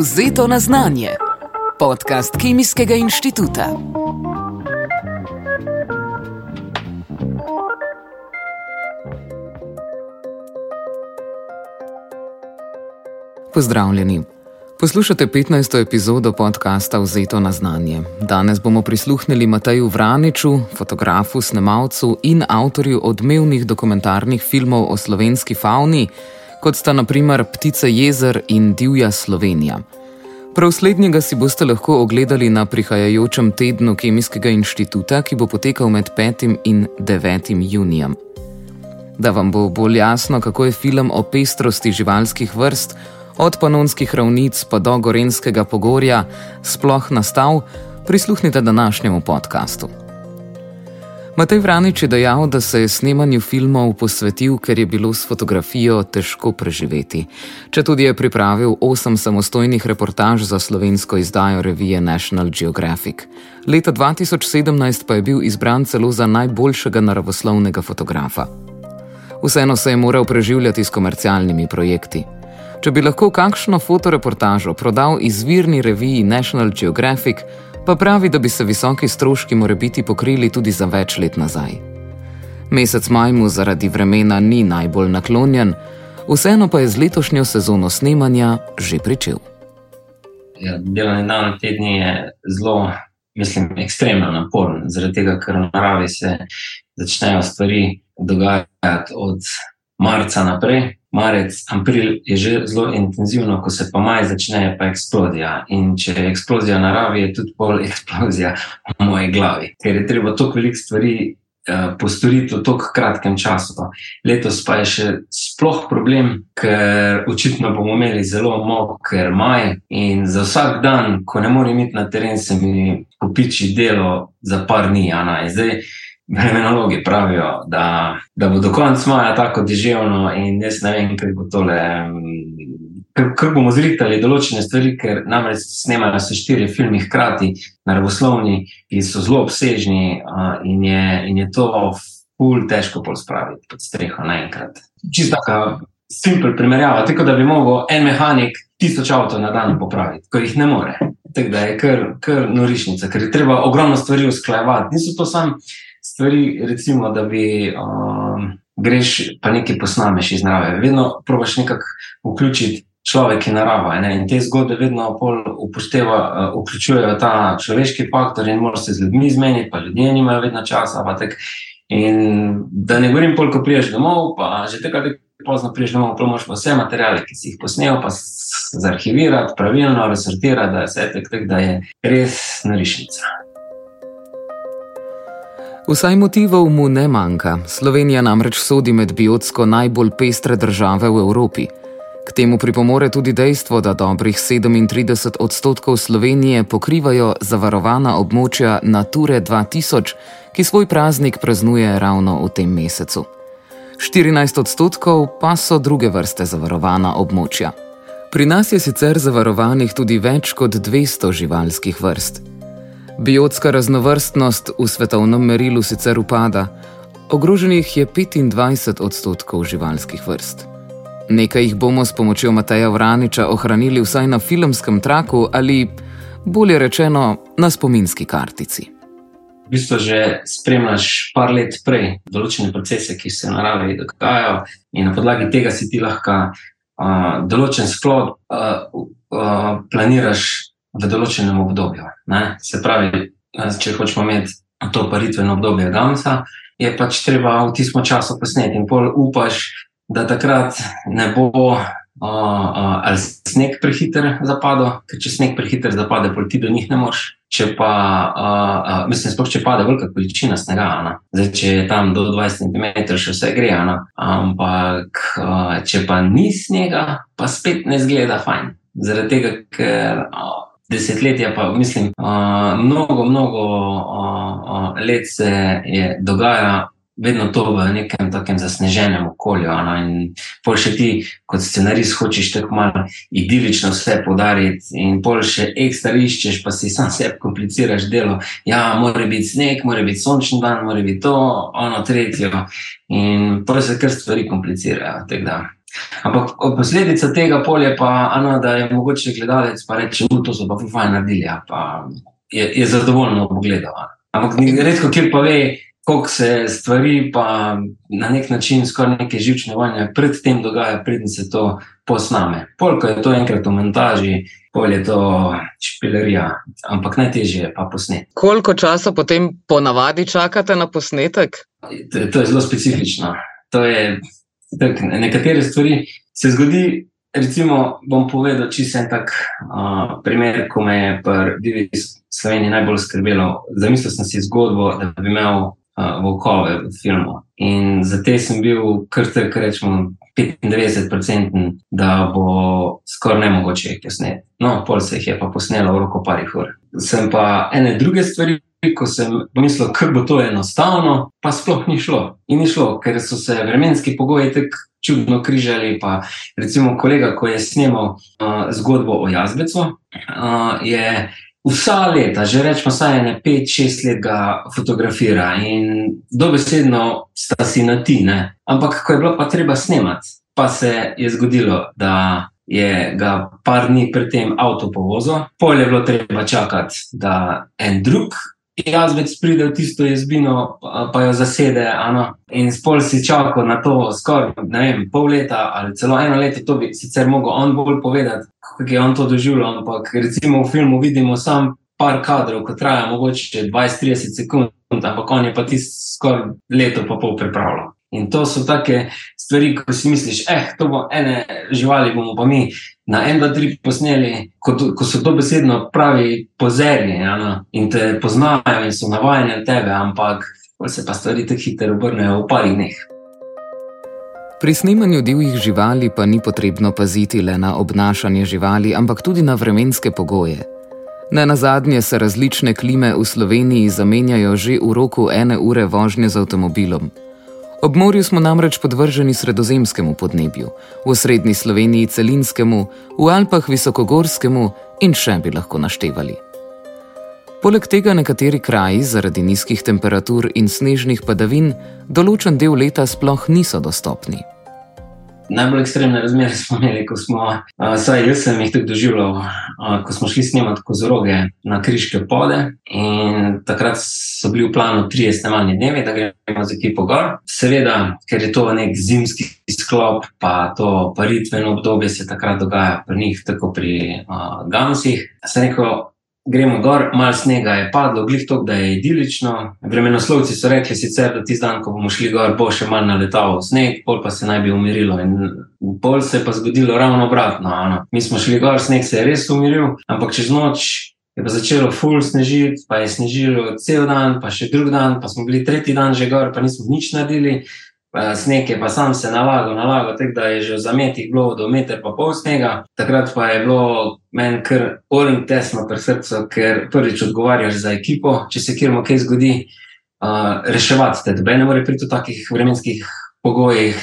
Vzeto na znanje. Podcast Kemijskega inštituta. Pozdravljeni. Poslušate 15. epizodo podcasta Vzeto na znanje. Danes bomo prisluhnili Mataju Vraniču, fotografu, snemalcu in avtorju odmevnih dokumentarnih filmov o slovenski fauni, kot sta naprimer Ptice jezer in Divja Slovenija. Prav slednjega si boste lahko ogledali na prihajajočem tednu Kemijskega inštituta, ki bo potekal med 5. in 9. junijem. Da vam bo bolj jasno, kako je film o pestrosti živalskih vrst, od panonskih ravnic pa do gorenskega pogorja sploh nastal, prisluhnite današnjemu podkastu. Matej Vranič je dejal, da se je snemanju filmov posvetil, ker je bilo s fotografijo težko preživeti. Če tudi je pripravil osem samostojnih reportaž za slovensko izdajo revije National Geographic. Leta 2017 pa je bil izbran celo za najboljšega naravoslovnega fotografa. Vseeno se je moral preživljati s komercialnimi projekti. Če bi lahko kakšno fotoreportažo prodal izvirni reviji National Geographic, pa pravi, da bi se visoki stroški more biti pokrili tudi za več let nazaj. Mesec maj mu zaradi vremena ni najbolj naklonjen, vseeno pa je z letošnjo sezono snemanja že pričel. Ja, Delovni dan tedni je zelo, mislim, ekstremno naporen, zaradi tega, ker v naravi se začnejo stvari dogajati od marca naprej, marec, april je že zelo intenzivno, ko se pa maj začne, pa eksplozija. In če je eksplozija v naravi, je tudi pol eksplozija v moji glavi, ker je treba toliko velik stvari. Eh, postoriti v tako kratkem času. Letos pa je še sploh problem, ker očitno bomo imeli zelo moker maj, in za vsak dan, ko ne morem iti na teren, se mi popiči delo za par dni. Zdaj, Vremenologi pravijo, da, da bo do konca maja tako deževno, in jaz ne vem, kaj bo tole. Ker bomo zritali določene stvari, ker namreč snemajo se štiri filme hkrati, naravoslovni, ki so zelo obsežni, in je, in je to ful težko pol spraviti pod streho naenkrat. Čisto tako simpel primerjava, tako da bi mogel en mehanik tisoč avto na dan popraviti, ko jih ne more. Tako da je kar, kar norišnica, ker je treba ogromno stvari usklajevati. Niso to samo stvari, recimo, da bi um, greš pa nekaj posnameš iz narave. Vedno probaš nekako vključiti človek in narava. Ne? In te zgodbe vedno upošteva, uh, vključujejo ta človeški faktor in moraš se z ljudmi zmeniti, pa ljudje nimajo vedno časa. In da ne govorim, koliko priješ domov, pa že takrat, ko pozno priješ domov, promoš vse materiale, ki si jih posnel, pa zarhivirati, pravilno razsortirati, da je vse tek, da je res narišnica. Vsaj motivov mu ne manjka. Slovenija namreč sodi med biotsko najbolj pestre države v Evropi. K temu pripomore tudi dejstvo, da dobrih 37 odstotkov Slovenije pokrivajo zavarovana območja Nature 2000, ki svoj praznik praznuje ravno v tem mesecu. 14 odstotkov pa so druge vrste zavarovana območja. Pri nas je sicer zavarovanih tudi več kot 200 živalskih vrst. Biotska raznovrstnost v svetovnem merilu sicer upada, ogroženih je 25 odstotkov živalskih vrst. Nekaj jih bomo s pomočjo Mateja Vraniča ohranili vsaj na filmskem traku ali, bolje rečeno, na spominski kartici. V bistvu že spremljaš par let prej določene procese, ki se v naravi dogajajo, in na podlagi tega si ti lahko uh, določen sklop uh, uh, planiraš v določenem obdobju. Ne? Se pravi, če hočemo imeti to paritveno obdobje Gamsa, je pač treba v tistem času posneti in pol upaš, da takrat ne bo uh, uh, ali sneg prehiter zapadel, ker če sneg prehiter zapade, pol ti do njih ne moš. Če pa, uh, uh, mislim, sploh če pade velika količina snega, ne? zdaj če je tam do 20 cm, še vse gre, ne? ampak uh, če pa ni snega, pa spet ne zgleda fajn. Zaradi tega, ker uh, desetletja, pa mislim, uh, mnogo, mnogo uh, uh, let se je dogajalo, vedno to v nekem takem zasneženem okolju. No? In pol še ti, kot scenarist, hočeš tako malo idilično vse podariti, in pol še ekstra iščeš, pa si sam sebi kompliciraš delo. Ja, mora biti sneg, mora biti sončni dan, mora biti to, ono, tretjo. In pol se kar stvari komplicirajo. Ampak posledica tega polja pa je, da je mogoče gledalec pa reči, da so pa fajn naredili, ja, pa je, je zadovoljno pogledal. Ampak redko kjer pa ve, koliko se stvari pa na nek način skoraj neke živčne vojne predtem dogaja, predtem se to posname. Polk je to enkrat v montaži, pol je to špilerija, ampak najtežje je pa posnet. Koliko časa potem ponavadi čakate na posnetek? To, to je zelo specifično. To je, tak, nekatere stvari se zgodi. Recimo, bom povedal, če sem tak uh, primer, ko me je pri Sloveniji najbolj skrbelo. Zamislil sem si zgodbo, da bi imel volkove v filmu. In za te sem bil kar tako rečemo 95-odstoten, da bo skoraj ne mogoče jih posneti. No, pol se jih je pa posnelo v roko parih ur. Sem pa ene druge stvari. Ko sem pomislil, kako bo to enostavno, pa sploh ni šlo. In ni šlo, ker so se vremenski pogoji tako čudno križali. Pa, recimo, kolega, ko je snimal uh, zgodbo o Jazbecu, uh, je vsa leta, že rečemo, vsaj ne pet, šest let ga fotografira in dobesedno sta si na ti. Ne? Ampak, ko je bilo pa treba snemati, pa se je zgodilo, da je ga par dni predtem avto povozil, pol je bilo treba čakati, da en drug jazbec pride v tisto jezbino, pa jo zasede. Ano? In spol si čakal na to skoraj pol leta ali celo eno leto, to bi sicer mogel on bolj povedati, kako je on to doživljal. Ampak recimo v filmu vidimo samo par kadrov, ki traja mogoče 20-30 sekund, ampak on je pa ti skoraj leto pa pol pripravljal. In to so take stvari, ko si misliš, eh, to bo ene živali, bomo pa mi na en, dva, tri posneli, ko, ko so to besedno pravi pozerni ja, no? in te poznajo in so navajeni na tebe, ampak se pa stvari tako hitro obrnejo v parih dneh. Pri snemanju divjih živali pa ni potrebno paziti le na obnašanje živali, ampak tudi na vremenske pogoje. Ne na zadnje se različne klime v Sloveniji zamenjajo že v roku ene ure vožnje z avtomobilom. Ob morju smo namreč podvrženi sredozemskemu podnebju, v srednji Sloveniji celinskemu, v Alpah visokogorskemu in še bi lahko naštevali. Poleg tega nekateri kraji zaradi nizkih temperatur in snežnih padavin določen del leta sploh niso dostopni najbolj ekstremne razmere smo imeli, ko smo, vsaj jaz sem jih tako doživljal, ko smo šli snemati kozoroge na križke pode. In takrat so bili v planu tri snemalni dnevi, da gremo z ekipo gor. Seveda, ker je to nek zimski sklop, pa to paritveno obdobje se takrat dogaja pri njih, tako pri uh, Gamsih. Sem rekel, gremo gor, malo snega je padlo, glih to, da je idilično. Vremenoslovci so rekli, sicer, da ti dan, ko bomo šli gor, bo še malo naletal sneg, pol pa se naj bi umirilo. In pol se je pa zgodilo ravno obratno. Ano. Mi smo šli gor, sneg se je res umiril, ampak čez noč. Je pa začelo full snežiti, pa je snežilo cel dan, pa še drug dan, pa smo bili tretji dan že gor, pa nismo nič naredili. Eh, sneg je pa sam se nalagal, nalagal tako da je že v zametih bilo do meter pa pol snega. Takrat pa je bilo meni kar oren tesno pri srcu, ker prvič odgovarjaš za ekipo, če se kjer mu kaj zgodi, uh, reševati te. Dobe ne more priti v takih vremenskih pogojih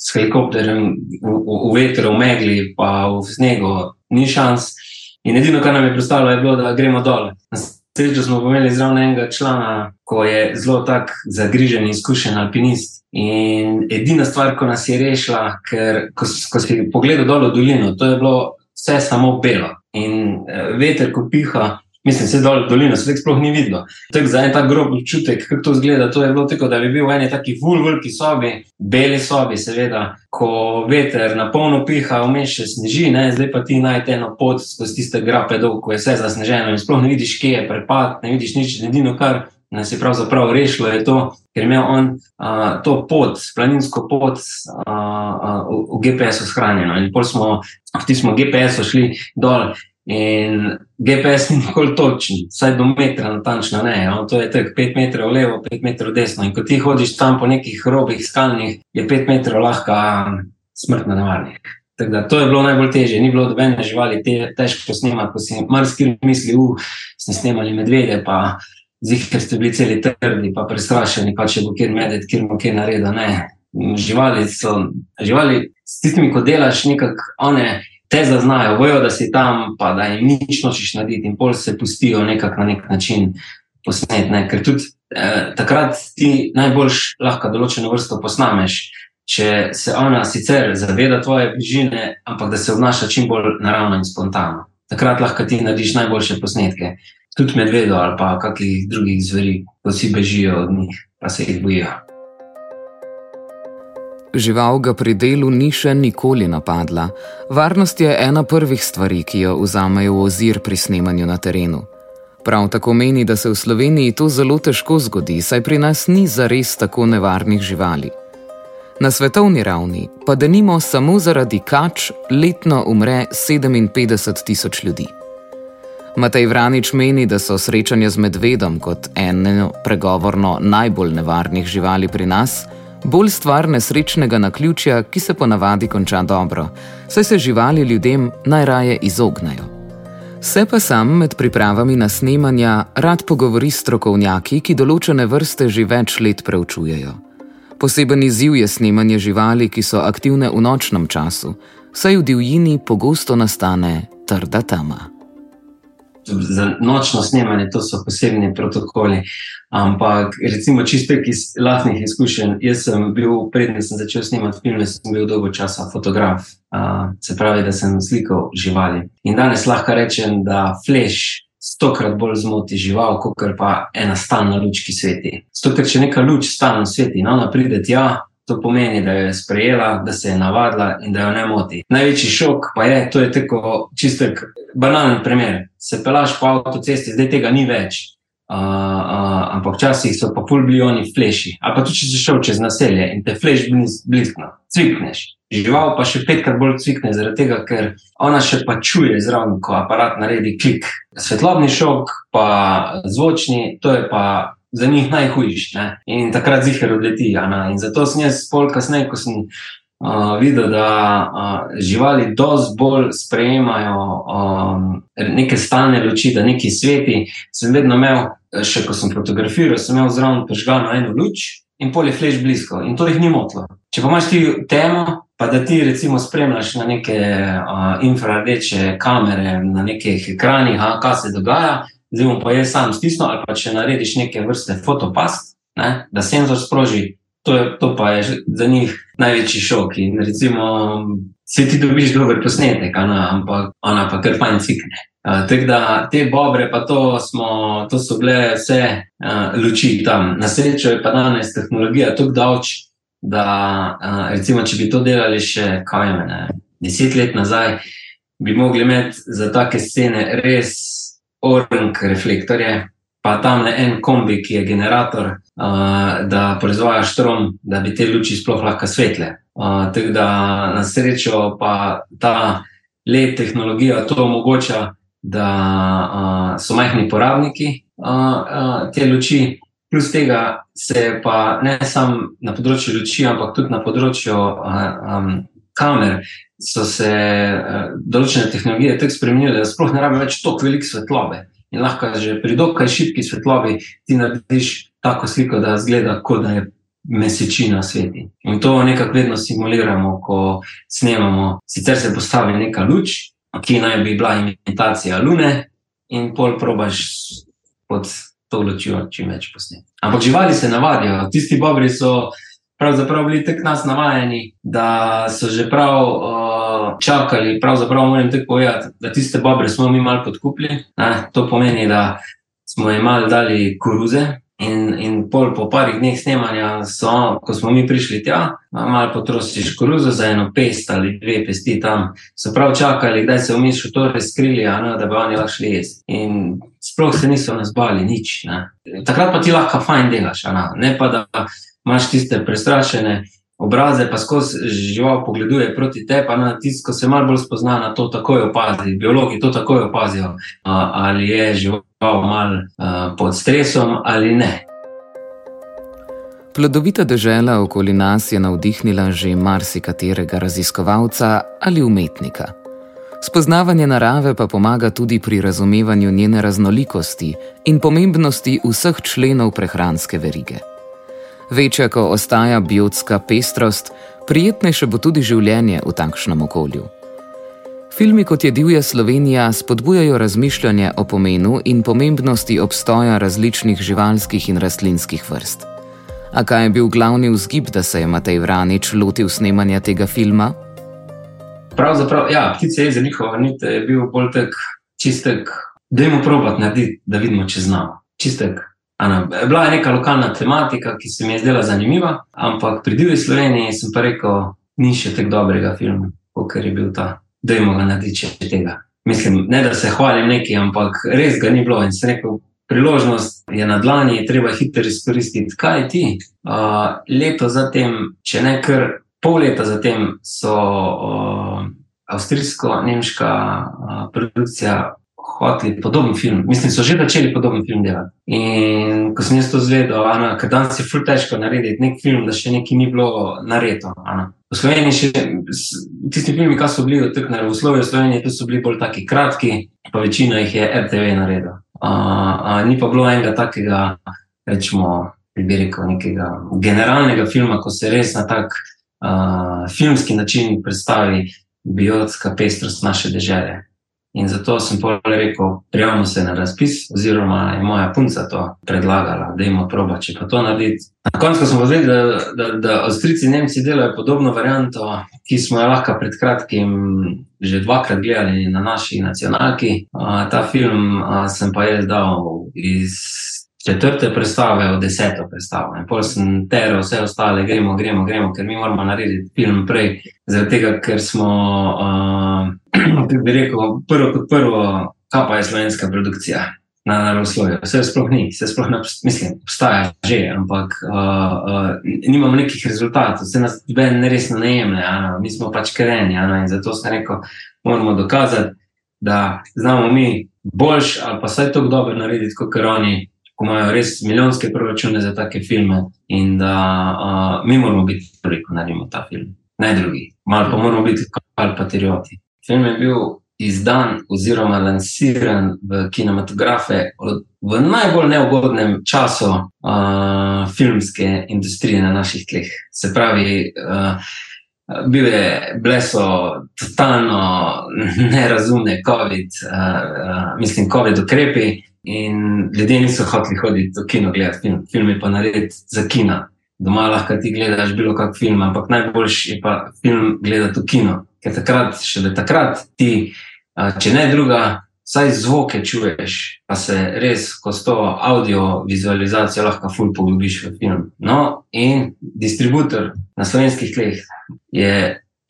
s helikopterjem v, v, v vetru, v megli, pa v snegu, ni šans. In edino, kar nam je predstavljalo, je bilo, da gremo dol. Srečo smo imeli zraven enega člana, ko je zelo tak zagrižen in izkušen alpinist. In edina stvar, ko nas je rešila, ker ko, ko si pogledal dol v dolino, to je bilo vse samo belo. In eh, veter, ko piha, mislim, se dol v dolino, se sploh ni videlo. Tako za en tak grob občutek, kako to zgleda, to je bilo tako, da bi bil v eni taki vulvulki sobi, beli sobi, seveda, ko veter na polno piha, vmeš še sneži, ne? zdaj pa ti najdeš eno pot skozi tiste grape dol, ko je vse zasneženo in sploh ne vidiš, kje je prepad, ne vidiš nič, edino kar. Nas je pravzaprav rešilo, je to, ker je imel on a, to pot, planinsko pot, a, a, v, v GPS-u shranjeno. In pol smo v tistem GPS-u šli dol In GPS ni nikoli točen, vsaj do metra, natančno ne. No, to je tako 5 metrov levo, 5 metrov desno. In ko ti hodiš tam po nekih robih skalnih, je 5 metrov lahko smrtno nevarnih. Da, to je bilo najbolj težje, ni bilo dobene živali, te, težko snemati. Ko si marsikaj misli, da smo snemali medvede, pa zihar ste bili celi trdi, pa prestrašeni, pa če bo kjer medved, kjer bo kjer nareda. Ne. Živali so, živali s tistimi, ko delaš, nekako one te zaznajo, bojo, da si tam, pa da jim nič nočeš narediti, in pol se pustijo nekako na nek način posnet. Ne. Ker tudi eh, takrat ti najboljš lahko določeno vrsto posnameš. Če se ona sicer zaveda tvoje bližine, ampak da se obnaša čim bolj naravno in spontano. Takrat lahko ti narediš najboljše posnetke tudi medvedov ali pa kakih drugih zveri, ko si bežijo od njih, pa se jih bojijo. Žival ga pri delu ni še nikoli napadla. Varnost je ena prvih stvari, ki jo vzamejo v ozir pri snemanju na terenu. Prav tako meni, da se v Sloveniji to zelo težko zgodi, saj pri nas ni zares tako nevarnih živali. Na svetovni ravni pa da nimo samo zaradi kač letno umre 57 tisoč ljudi. Matej Vranič meni, da so srečanja z medvedom kot eno pregovorno najbolj nevarnih živali pri nas, bolj stvar nesrečnega naključja, ki se ponavadi konča dobro, saj se živali ljudem najraje izognajo. Se pa sam med pripravami na snemanja rad pogovori s strokovnjaki, ki določene vrste že več let preučujejo. Poseben izziv je snemanje živali, ki so aktivne v nočnem času, saj v divjini pogosto nastane trda tama za nočno snemanje, to so posebni protokoli. Ampak, recimo, čisto iz vlastnih izkušenj, jaz sem bil, predtem sem začel snemati filme, sem bil dolgo časa fotograf, uh, se pravi, da sem slikal živali. In danes lahko rečem, da flash stokrat bolj zmoti žival, kot pa ena stalna luč, ki sveti. Ker če neka luč stalno sveti, no, ona pride tja, To pomeni, da jo je sprejela, da se je navadila in da jo ne moti. Največji šok pa je, to je tako čistek banalen primer. Se pelaš po avtocesti, zdaj tega ni več. Uh, uh, ampak včasih so pa pol bilioni fleši. Ali pa tudi če si šel čez naselje in te fleš bliskno, cvikneš. Žival pa še petkrat bolj cvikne, zaradi tega, ker ona še pa čuje zraven, ko aparat naredi klik. Svetlobni šok, pa zvočni, to je pa za njih najhujši. In takrat zihar odleti. In zato sem jaz pol kasneje, ko sem uh, videl, da uh, živali dosti bolj sprejemajo um, neke stalne luči, da neki sveti. Sem vedno imel, še ko sem fotografiral, sem imel zraven požgano eno luč. In pol je fleš blizu, in to jih ni motilo. Če pa imaš ti temo, pa da ti recimo spremljaš na neke uh, infrardeče kamere, na nekih ekranih, kaj se dogaja, zdaj bom pa jaz sam stisnil, ali pa če narediš neke vrste fotopast, ne, da senzor sproži, to, je, to pa je za njih največji šok. In recimo, se ti dobiš dober posnetek, ana, ampak ona pa kar fajn cikne. Uh, Tako da te bobre, pa to, smo, to so bile vse uh, luči tam. Na srečo je pa danes tehnologija tako davč, da uh, recimo, če bi to delali še kaj mene, deset let nazaj, bi mogli imeti za take scene res orang reflektorje, pa tam le en kombi, ki je generator, uh, da proizvaja štrom, da bi te luči sploh lahko svetle. Uh, Tako da na srečo pa ta let tehnologija to omogoča, da uh, so majhni porabniki uh, uh, te luči. Plus tega se pa ne samo na področju luči, ampak tudi na področju uh, um, kamer, so se uh, določene tehnologije tako spremenile, da sploh ne rabi več tako velike svetlobe. In lahko že pri dokaj šibki svetlobi ti narediš tako sliko, da zgleda, kot da je mesečina sveti. In to nekako vedno simuliramo, ko snemamo. Sicer se postavi neka luč, ki naj bi bila imitacija lune, in pol probaš pod to lučjo čim več posneti. Ampak živali se navadijo, tisti bobri so pravzaprav bili tako nas navajeni, da so že prav uh, čakali. Pravzaprav moram tako povedati, da tiste bobre smo mi malo podkupili. Ne? To pomeni, da smo jim malo dali koruze. In, in pol po parih dneh snemanja, so, ko smo mi prišli tja, malo potrošiš koruzo za eno pest ali dve pesti tam, so prav čakali, da se v to razkrili, ne, da bi oni lahko šli jesti. In sploh se niso nas bali, nič. Ne. Takrat pa ti lahko fajn delaš, ne, ne pa da imaš tiste prestrašene obraze, pa skozi žival pogleduje proti tebi, pa na tisto se malo bolj spozna na to, takoj opazi. Biologi to takoj opazijo, ali je žival mal pod stresom ali ne. Plodovita država okoli nas je navdihnila že marsikaterega raziskovalca ali umetnika. Spoznavanje narave pa pomaga tudi pri razumevanju njene raznolikosti in pomembnosti vseh členov prehranske verige. Večja, ko ostaja biotska pestrost, prijetnejše bo tudi življenje v takšnem okolju. Filmi kot je Divja Slovenija spodbujajo razmišljanje o pomenu in pomembnosti obstoja različnih živalskih in rastlinskih vrst. A kaj je bil glavni vzgib, da se je Matej Vranič lotil snemanja tega filma? Pravzaprav, ja, ptice je za njihovo nit je bil bolj tak čistek, da jim probati narediti, da vidimo, če znamo. Čistek. Ana, bila je neka lokalna tematika, ki se mi je zdela zanimiva, ampak pri Divji Sloveniji sem pa rekel, ni še tako dobrega filma, kot je bil ta. Da jim ga narediti če tega. Mislim, ne da se hvalim neki, ampak res ga ni bilo in se rekel, priložnost je na dlani, treba hitro izkoristiti. Kaj ti? Uh, leto zatem, če ne kar pol leta zatem so uh, avstrijsko-nemška uh, produkcija hoteli podoben film. Mislim, so že začeli podoben film delati. In ko sem jaz to zvedel, ker danes je ful težko narediti nek film, da še nekaj ni bilo nareto. V Sloveniji še tisti filmi, ki so bili od tega v Sloveniji, Sloveniji so bili bolj taki kratki, pa večina jih je RTV naredil. Uh, uh, ni pa bilo enega takega, rečemo, bi rekel, nekega generalnega filma, ko se res na tak uh, filmski način predstavi biotska pestrost naše države. In zato sem povedal, rekel, prijavimo se na razpis, oziroma je moja punca to predlagala, da imamo proba, če pa to narediti. Na koncu smo videli, da, da, da Avstrijci in Nemci delajo podobno varianto, ki smo jo lahko pred kratkim že dvakrat gledali na naši nacionalki. Uh, ta film uh, sem pa jaz dal iz četrte predstave v deseto predstavo. In pol sem teral vse ostale, gremo, gremo, gremo, ker mi moramo narediti film prej. Zaradi tega, ker smo, uh, bi rekel, prvo kot prvo, kaj pa je slovenska produkcija. Na naravoslovju, vse sploh ni, vse sploh ne, mislim, obstaja že, ampak uh, uh, nimamo nekih rezultatov, vse nas ben resno ne jemlje, mi smo pač kreni, in zato sem rekel, moramo dokazati, da znamo mi boljš ali pa vsaj tako dobro narediti, kot oni, ko imajo res milijonske proračune za take filme in da uh, mi moramo biti prvi, ko naredimo ta film, ne drugi. Malo pa moramo biti kot patrioti. Film je bil izdan oziroma lansiran v kinematografe v najbolj neugodnem času uh, filmske industrije na naših tleh. Se pravi, uh, bil je bleso totalno nerazumne, COVID, uh, uh, mislim, COVID ukrepi. In ljudje niso hoteli hoditi v kino gledati film, film je pa narediti za kino. Doma lahko ti gledaš bilo kak film, ampak najboljši je pa film gledati v kino. Ker takrat, še da takrat ti, če ne druga, vsaj zvoke čuješ, pa se res, ko s to audio vizualizacijo lahko ful poglobiš v film. No, in distributor na slovenskih tleh je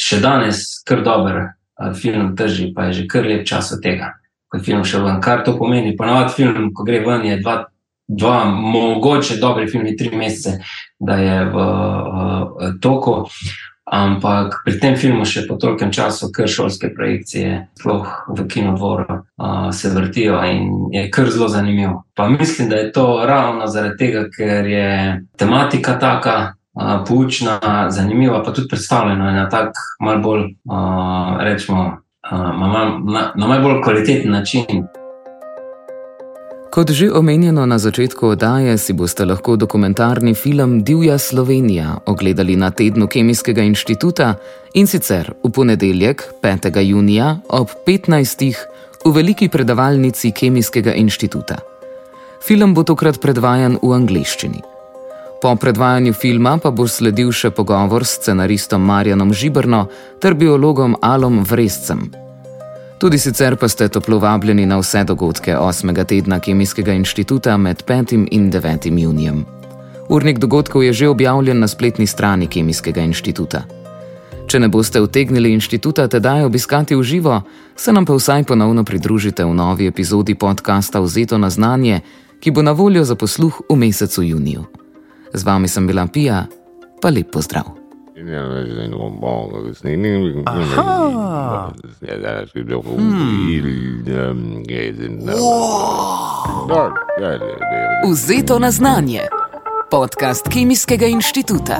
še danes kar dober film, drži pa je že kar lep čas od tega ko je film šel ven. Kar to pomeni? Ponovadi film, ko gre ven, je dva, dva mogoče dobri filmi, tri mesece, da je v, v toku. Ampak pri tem filmu še po tolkem času, ker šolske projekcije, sploh v kinodvoru, uh, se vrtijo in je kar zelo zanimivo. Pa mislim, da je to ravno zaradi tega, ker je tematika taka, uh, poučna, zanimiva, pa tudi predstavljena na tak mal bolj, uh, rečemo, na, na, na najbolj kvaliteten način. Kot že omenjeno na začetku oddaje, si boste lahko dokumentarni film Divja Slovenija ogledali na tednu Kemijskega inštituta in sicer v ponedeljek, 5. junija ob 15. v veliki predavalnici Kemijskega inštituta. Film bo tokrat predvajan v angleščini. Po predvajanju filma pa bo sledil še pogovor s scenaristom Marjanom Žibrno ter biologom Alom Vrescem. Tudi sicer pa ste toplo vabljeni na vse dogodke 8. tedna Kemijskega inštituta med 5. in 9. junijem. Urnik dogodkov je že objavljen na spletni strani Kemijskega inštituta. Če ne boste utegnili inštituta tedaj obiskati v živo, se nam pa vsaj ponovno pridružite v novi epizodi podcasta Vzeto na znanje, ki bo na voljo za posluh v mesecu juniju. Z vami sem bila Pija, pa lep pozdrav. Vzeto na znanje, podcast Kemijskega inštituta.